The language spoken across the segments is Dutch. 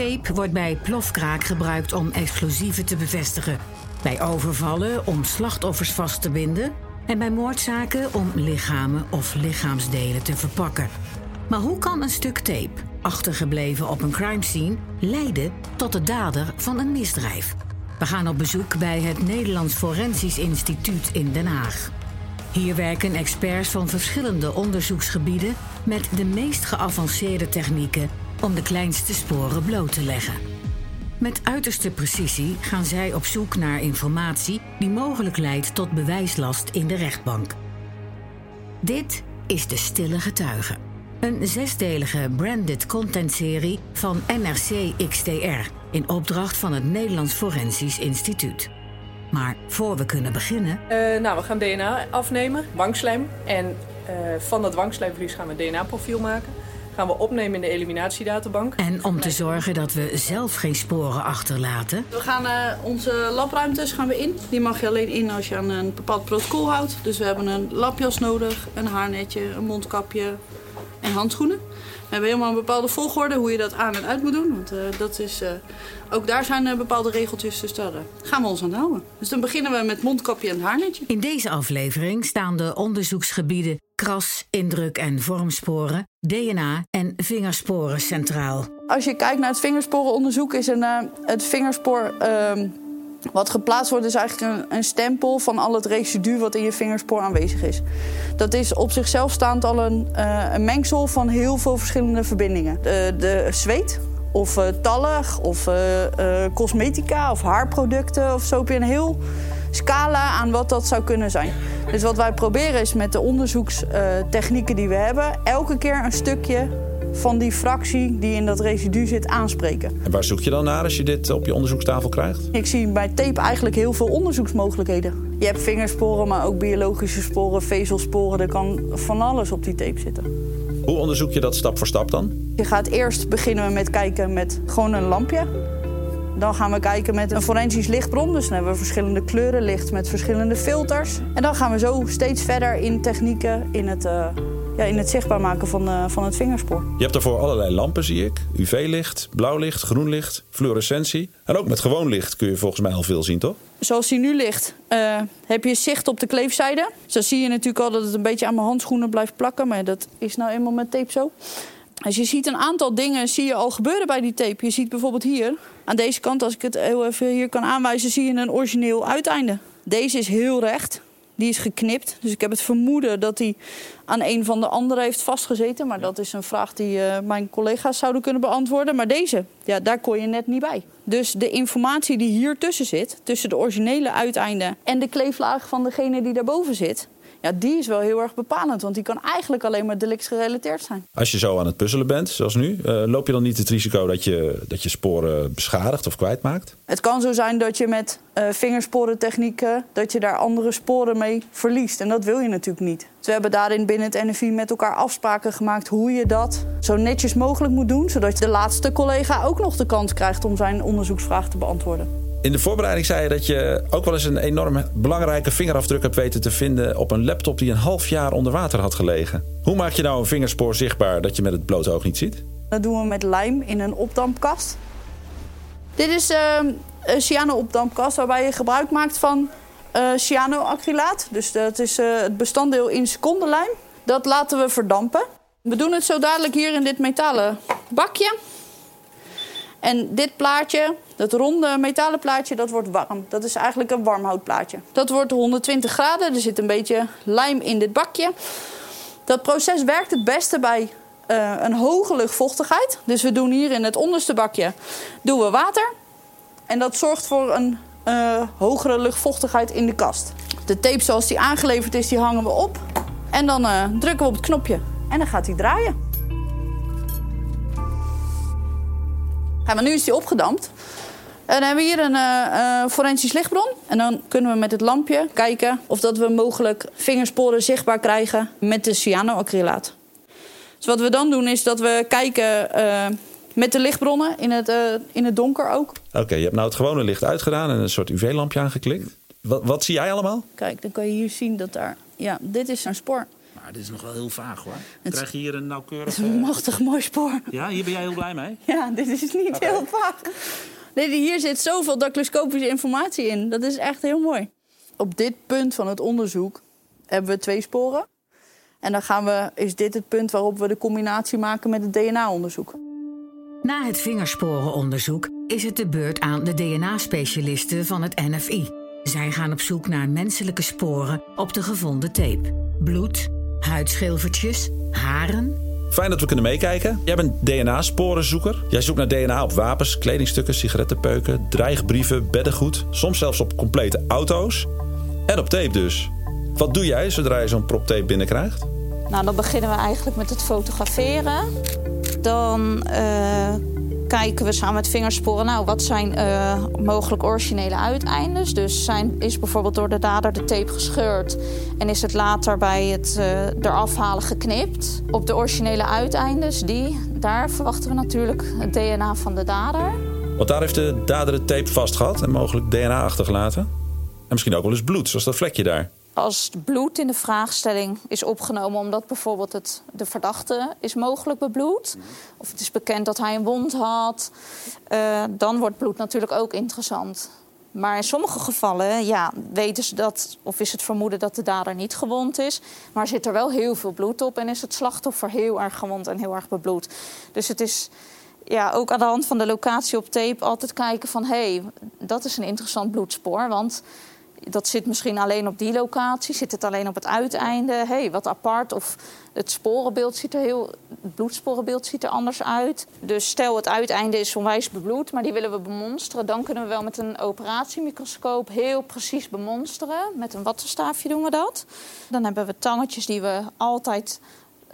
Tape wordt bij plofkraak gebruikt om explosieven te bevestigen. Bij overvallen om slachtoffers vast te binden. En bij moordzaken om lichamen of lichaamsdelen te verpakken. Maar hoe kan een stuk tape, achtergebleven op een crime scene, leiden tot de dader van een misdrijf? We gaan op bezoek bij het Nederlands Forensisch Instituut in Den Haag. Hier werken experts van verschillende onderzoeksgebieden met de meest geavanceerde technieken om de kleinste sporen bloot te leggen. Met uiterste precisie gaan zij op zoek naar informatie die mogelijk leidt tot bewijslast in de rechtbank. Dit is De Stille Getuige. Een zesdelige branded content-serie van NRC XTR in opdracht van het Nederlands Forensisch Instituut. Maar voor we kunnen beginnen. Uh, nou, we gaan DNA afnemen, wangslijm. En uh, van dat wangslijmvlies gaan we een DNA-profiel maken. Gaan we opnemen in de eliminatiedatabank. En om te zorgen dat we zelf geen sporen achterlaten. We gaan uh, onze labruimtes gaan we in. Die mag je alleen in als je aan een bepaald protocol houdt. Dus we hebben een labjas nodig, een haarnetje, een mondkapje en handschoenen. We hebben helemaal een bepaalde volgorde hoe je dat aan en uit moet doen. Want uh, dat is, uh, ook daar zijn uh, bepaalde regeltjes, dus daar gaan we ons aan houden. Dus dan beginnen we met mondkapje en haarnetje. In deze aflevering staan de onderzoeksgebieden kras, indruk en vormsporen, DNA en vingersporen centraal. Als je kijkt naar het vingersporenonderzoek is een, het vingerspoor... Ehm, wat geplaatst wordt is eigenlijk een, een, stempel van al het residu wat in je vingerspoor aanwezig is. Dat is op zichzelf staand al een, uh, een mengsel van heel veel verschillende verbindingen. De, de zweet, of uh, tallig, of uh, cosmetica, of haarproducten of zo. Heb je een heel scala aan wat dat zou kunnen zijn. Dus wat wij proberen is met de onderzoekstechnieken die we hebben... elke keer een stukje van die fractie die in dat residu zit aanspreken. En waar zoek je dan naar als je dit op je onderzoekstafel krijgt? Ik zie bij tape eigenlijk heel veel onderzoeksmogelijkheden. Je hebt vingersporen, maar ook biologische sporen, vezelsporen. Er kan van alles op die tape zitten. Hoe onderzoek je dat stap voor stap dan? Je gaat eerst beginnen we met kijken met gewoon een lampje. Dan gaan we kijken met een forensisch lichtbron. Dus dan hebben we verschillende kleuren licht met verschillende filters. En dan gaan we zo steeds verder in technieken in het... Uh, ja, in het zichtbaar maken van, uh, van het vingerspoor. Je hebt daarvoor allerlei lampen, zie ik. UV-licht, blauw licht, groen licht, fluorescentie. En ook met gewoon licht kun je volgens mij al veel zien, toch? Zoals die nu ligt, uh, heb je zicht op de kleefzijde. Zo zie je natuurlijk al dat het een beetje aan mijn handschoenen blijft plakken. Maar dat is nou eenmaal met tape zo. Dus je ziet een aantal dingen zie je al gebeuren bij die tape. Je ziet bijvoorbeeld hier, aan deze kant, als ik het heel even hier kan aanwijzen... zie je een origineel uiteinde. Deze is heel recht. Die is geknipt. Dus ik heb het vermoeden dat hij aan een van de anderen heeft vastgezeten. Maar dat is een vraag die uh, mijn collega's zouden kunnen beantwoorden. Maar deze, ja, daar kon je net niet bij. Dus de informatie die hier tussen zit, tussen de originele uiteinden en de kleeflaag van degene die daarboven zit, ja, die is wel heel erg bepalend. Want die kan eigenlijk alleen maar delictsgerelateerd zijn. Als je zo aan het puzzelen bent, zoals nu, uh, loop je dan niet het risico dat je, dat je sporen beschadigt of kwijtmaakt? Het kan zo zijn dat je met uh, vingersporentechnieken, dat je daar andere sporen mee verliest. En dat wil je natuurlijk niet. Dus we hebben daarin binnen het NFI met elkaar afspraken gemaakt hoe je dat zo netjes mogelijk moet doen. Zodat de laatste collega ook nog de kans krijgt om zijn onderzoeksvraag te beantwoorden. In de voorbereiding zei je dat je ook wel eens een enorm belangrijke vingerafdruk hebt weten te vinden op een laptop die een half jaar onder water had gelegen. Hoe maak je nou een vingerspoor zichtbaar dat je met het blote oog niet ziet? Dat doen we met lijm in een opdampkast. Dit is uh, een cyano-opdampkast waarbij je gebruik maakt van uh, cyanoacrylaat. Dus dat is uh, het bestanddeel in secondenlijm. Dat laten we verdampen. We doen het zo dadelijk hier in dit metalen bakje. En dit plaatje, dat ronde metalen plaatje, dat wordt warm. Dat is eigenlijk een warmhoutplaatje. Dat wordt 120 graden. Er zit een beetje lijm in dit bakje. Dat proces werkt het beste bij uh, een hoge luchtvochtigheid. Dus we doen hier in het onderste bakje doen we water. En dat zorgt voor een uh, hogere luchtvochtigheid in de kast. De tape zoals die aangeleverd is, die hangen we op. En dan uh, drukken we op het knopje. En dan gaat hij draaien. Ja, maar nu is die opgedampt. En dan hebben we hier een uh, forensisch lichtbron. En dan kunnen we met het lampje kijken of dat we mogelijk vingersporen zichtbaar krijgen met de cyanoacrylaat. Dus wat we dan doen is dat we kijken uh, met de lichtbronnen in het, uh, in het donker ook. Oké, je hebt nou het gewone licht uitgedaan en een soort UV-lampje aangeklikt. Wat, wat zie jij allemaal? Kijk, dan kan je hier zien dat daar... Ja, dit is een spoor. Maar dit is nog wel heel vaag hoor. Krijg je hier een nauwkeurig... Het is een machtig mooi spoor. Ja, hier ben jij heel blij mee? Ja, dit is niet heel vaag. Nee, hier zit zoveel dactyloscopische informatie in. Dat is echt heel mooi. Op dit punt van het onderzoek hebben we twee sporen. En dan gaan we, is dit het punt waarop we de combinatie maken met het DNA-onderzoek. Na het vingersporenonderzoek is het de beurt aan de DNA-specialisten van het NFI. Zij gaan op zoek naar menselijke sporen op de gevonden tape. Bloed, huidschilfertjes, haren. Fijn dat we kunnen meekijken. Jij bent DNA-sporenzoeker. Jij zoekt naar DNA op wapens, kledingstukken, sigarettenpeuken, dreigbrieven, beddengoed. Soms zelfs op complete auto's. En op tape dus. Wat doe jij zodra je zo'n prop tape binnenkrijgt? Nou, dan beginnen we eigenlijk met het fotograferen. Dan uh, kijken we samen met vingersporen, nou, wat zijn uh, mogelijk originele uiteindes. Dus zijn, is bijvoorbeeld door de dader de tape gescheurd en is het later bij het uh, eraf halen geknipt. Op de originele uiteindes, die, daar verwachten we natuurlijk het DNA van de dader. Want daar heeft de dader de tape vast gehad en mogelijk DNA achtergelaten. En misschien ook wel eens bloed, zoals dat vlekje daar als bloed in de vraagstelling is opgenomen omdat bijvoorbeeld het, de verdachte is mogelijk bebloed, of het is bekend dat hij een wond had, uh, dan wordt bloed natuurlijk ook interessant. Maar in sommige gevallen ja, weten ze dat, of is het vermoeden dat de dader niet gewond is, maar zit er wel heel veel bloed op en is het slachtoffer heel erg gewond en heel erg bebloed. Dus het is ja, ook aan de hand van de locatie op tape altijd kijken van hé, hey, dat is een interessant bloedspoor, want dat zit misschien alleen op die locatie, zit het alleen op het uiteinde. Hé, hey, wat apart. Of het sporenbeeld ziet er heel. Het bloedsporenbeeld ziet er anders uit. Dus stel het uiteinde is onwijs bebloed, maar die willen we bemonsteren. Dan kunnen we wel met een operatiemicroscoop heel precies bemonsteren. Met een wattenstaafje doen we dat. Dan hebben we tangetjes die we altijd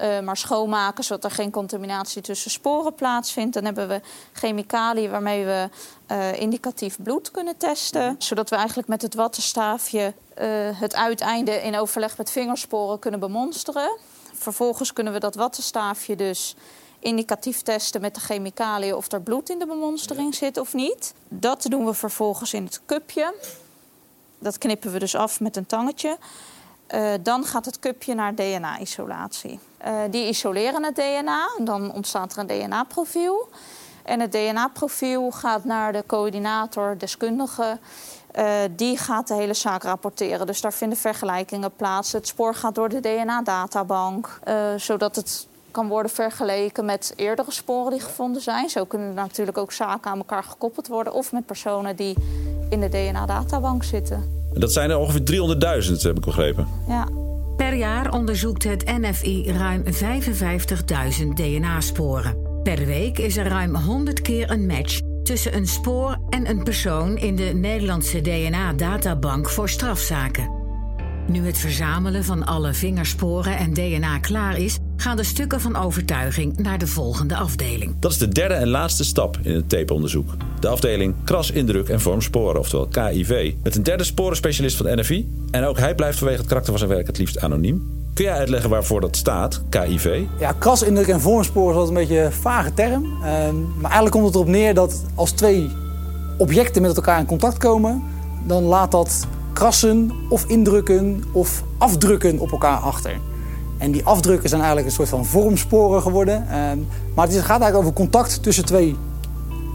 uh, maar schoonmaken, zodat er geen contaminatie tussen sporen plaatsvindt. Dan hebben we chemicaliën waarmee we uh, indicatief bloed kunnen testen. Zodat we eigenlijk met het wattenstaafje uh, het uiteinde in overleg met vingersporen kunnen bemonsteren. Vervolgens kunnen we dat wattenstaafje dus indicatief testen met de chemicaliën of er bloed in de bemonstering zit of niet. Dat doen we vervolgens in het cupje. Dat knippen we dus af met een tangetje. Uh, dan gaat het cupje naar DNA-isolatie. Uh, die isoleren het DNA, dan ontstaat er een DNA-profiel. En het DNA-profiel gaat naar de coördinator, deskundige. Uh, die gaat de hele zaak rapporteren. Dus daar vinden vergelijkingen plaats. Het spoor gaat door de DNA-databank, zodat het kan worden vergeleken met eerdere sporen die gevonden zijn. Zo kunnen natuurlijk ook zaken aan elkaar gekoppeld worden, of met personen die in de DNA-databank zitten. Dat zijn er ongeveer 300.000, heb ik begrepen. Ja. Per jaar onderzoekt het NFI ruim 55.000 DNA-sporen. Per week is er ruim 100 keer een match tussen een spoor en een persoon in de Nederlandse DNA-databank voor strafzaken. Nu het verzamelen van alle vingersporen en DNA klaar is, gaan de stukken van overtuiging naar de volgende afdeling. Dat is de derde en laatste stap in het tapeonderzoek. De afdeling kras, indruk en vorm sporen, oftewel KIV. Met een derde sporenspecialist van NFI. En ook hij blijft vanwege het karakter van zijn werk het liefst anoniem. Kun jij uitleggen waarvoor dat staat, KIV? Ja, kras, indruk en vormsporen is altijd een beetje een vage term. Uh, maar eigenlijk komt het erop neer dat als twee objecten met elkaar in contact komen... dan laat dat krassen of indrukken of afdrukken op elkaar achter. En die afdrukken zijn eigenlijk een soort van vormsporen geworden. Ehm, maar het gaat eigenlijk over contact tussen twee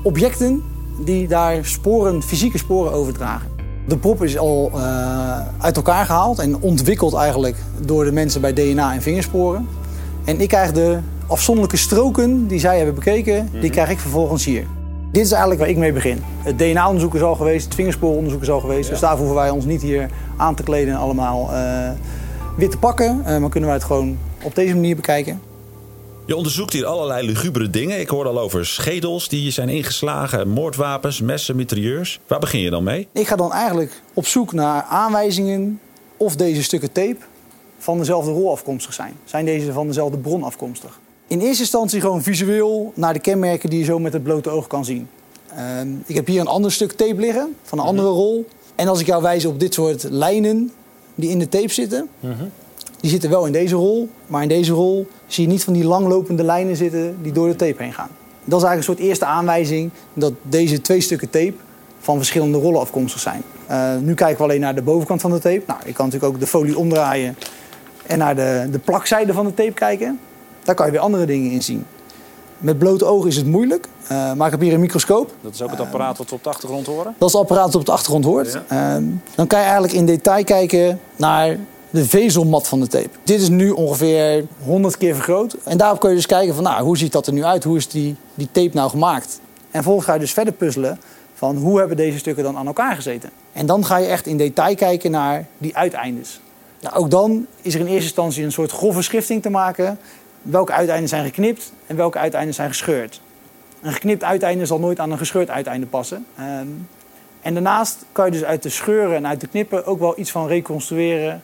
objecten die daar sporen, fysieke sporen overdragen. De prop is al uh, uit elkaar gehaald en ontwikkeld eigenlijk door de mensen bij DNA en vingersporen. En ik krijg de afzonderlijke stroken die zij hebben bekeken, die krijg ik vervolgens hier. Dit is eigenlijk waar ik mee begin. Het DNA-onderzoek is al geweest, het vingerspooronderzoek is al geweest. Ja. Dus daarvoor hoeven wij ons niet hier aan te kleden en allemaal uh, wit te pakken. Uh, maar kunnen wij het gewoon op deze manier bekijken. Je onderzoekt hier allerlei lugubere dingen. Ik hoorde al over schedels die zijn ingeslagen, moordwapens, messen, mitrailleurs. Waar begin je dan mee? Ik ga dan eigenlijk op zoek naar aanwijzingen of deze stukken tape van dezelfde rol afkomstig zijn. Zijn deze van dezelfde bron afkomstig? In eerste instantie gewoon visueel naar de kenmerken die je zo met het blote oog kan zien. Uh, ik heb hier een ander stuk tape liggen van een andere rol. En als ik jou wijs op dit soort lijnen die in de tape zitten, -huh. die zitten wel in deze rol. Maar in deze rol zie je niet van die langlopende lijnen zitten die door de tape heen gaan. Dat is eigenlijk een soort eerste aanwijzing dat deze twee stukken tape van verschillende rollen afkomstig zijn. Uh, nu kijken we alleen naar de bovenkant van de tape. Nou, ik kan natuurlijk ook de folie omdraaien en naar de, de plakzijde van de tape kijken, daar kan je weer andere dingen in zien. Met blote ogen is het moeilijk, uh, maar ik heb hier een microscoop. Dat is ook het apparaat wat we op de achtergrond horen? Dat is het apparaat dat op de achtergrond hoort. Ja. Uh, dan kan je eigenlijk in detail kijken naar de vezelmat van de tape. Dit is nu ongeveer 100 keer vergroot. En daarop kun je dus kijken van nou, hoe ziet dat er nu uit? Hoe is die, die tape nou gemaakt? En vervolgens ga je dus verder puzzelen van hoe hebben deze stukken dan aan elkaar gezeten. En dan ga je echt in detail kijken naar die uiteindes. Nou, ook dan is er in eerste instantie een soort grove schifting te maken. Welke uiteinden zijn geknipt en welke uiteinden zijn gescheurd. Een geknipt uiteinde zal nooit aan een gescheurd uiteinde passen. Um, en daarnaast kan je dus uit de scheuren en uit de knippen ook wel iets van reconstrueren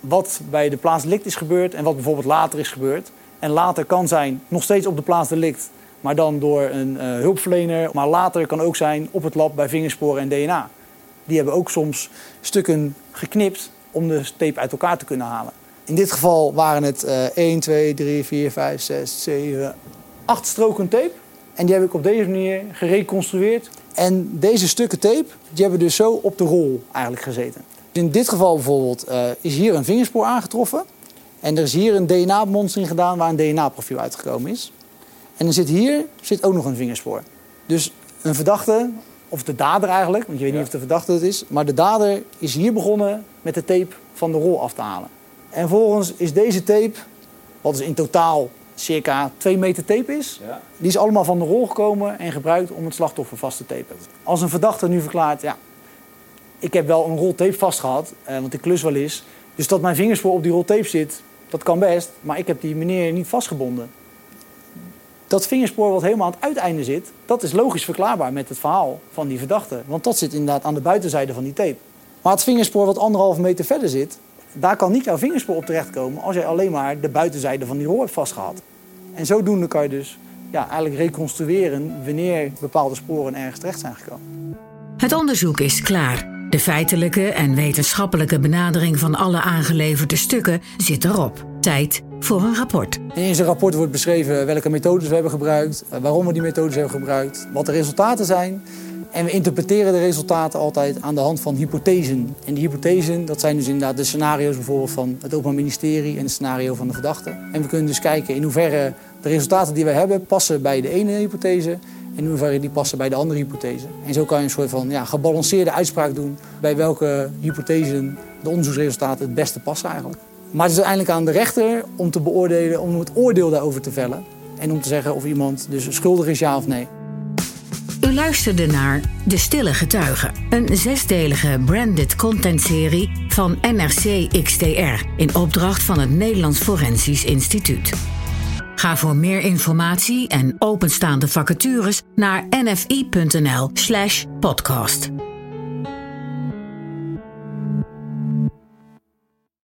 wat bij de plaats delict is gebeurd en wat bijvoorbeeld later is gebeurd. En later kan zijn nog steeds op de plaats delict, maar dan door een uh, hulpverlener. Maar later kan ook zijn op het lab bij vingersporen en DNA. Die hebben ook soms stukken geknipt om de tape uit elkaar te kunnen halen. In dit geval waren het uh, 1, 2, 3, 4, 5, 6, 7, 8 stroken tape. En die heb ik op deze manier gereconstrueerd. En deze stukken tape die hebben dus zo op de rol eigenlijk gezeten. In dit geval bijvoorbeeld uh, is hier een vingerspoor aangetroffen. En er is hier een DNA-monstering gedaan waar een DNA-profiel uitgekomen is. En dan zit hier zit ook nog een vingerspoor. Dus een verdachte, of de dader eigenlijk, want je weet niet of de verdachte het is. Maar de dader is hier begonnen met de tape van de rol af te halen. En vervolgens is deze tape, wat is in totaal circa 2 meter tape is, ja. die is allemaal van de rol gekomen en gebruikt om het slachtoffer vast te tapen. Als een verdachte nu verklaart, ja, ik heb wel een rol tape vastgehad, eh, want ik klus wel eens. Dus dat mijn vingerspoor op die rol tape zit, dat kan best, maar ik heb die meneer niet vastgebonden. Dat vingerspoor wat helemaal aan het uiteinde zit, dat is logisch verklaarbaar met het verhaal van die verdachte. Want dat zit inderdaad aan de buitenzijde van die tape. Maar het vingerspoor wat anderhalf meter verder zit, daar kan niet jouw vingerspoor op terechtkomen als jij alleen maar de buitenzijde van die rol hebt vastgehad. En zodoende kan je dus ja, eigenlijk reconstrueren wanneer bepaalde sporen ergens terecht zijn gekomen. Het onderzoek is klaar. De feitelijke en wetenschappelijke benadering van alle aangeleverde stukken zit erop. Tijd voor een rapport. In zijn rapport wordt beschreven welke methodes we hebben gebruikt, waarom we die methodes hebben gebruikt, wat de resultaten zijn. En we interpreteren de resultaten altijd aan de hand van hypothesen. En die hypothesen, dat zijn dus inderdaad de scenario's bijvoorbeeld van het Openbaar Ministerie en het scenario van de verdachte. En we kunnen dus kijken in hoeverre de resultaten die we hebben passen bij de ene hypothese en in hoeverre die passen bij de andere hypothese. En zo kan je een soort van ja, gebalanceerde uitspraak doen bij welke hypothesen de onderzoeksresultaten het beste passen eigenlijk. Maar het is uiteindelijk aan de rechter om te beoordelen, om het oordeel daarover te vellen. En om te zeggen of iemand dus schuldig is, ja of nee. U luisterde naar De Stille Getuigen, een zesdelige branded content-serie van NRC XTR in opdracht van het Nederlands Forensisch Instituut. Ga voor meer informatie en openstaande vacatures naar nfi.nl/podcast.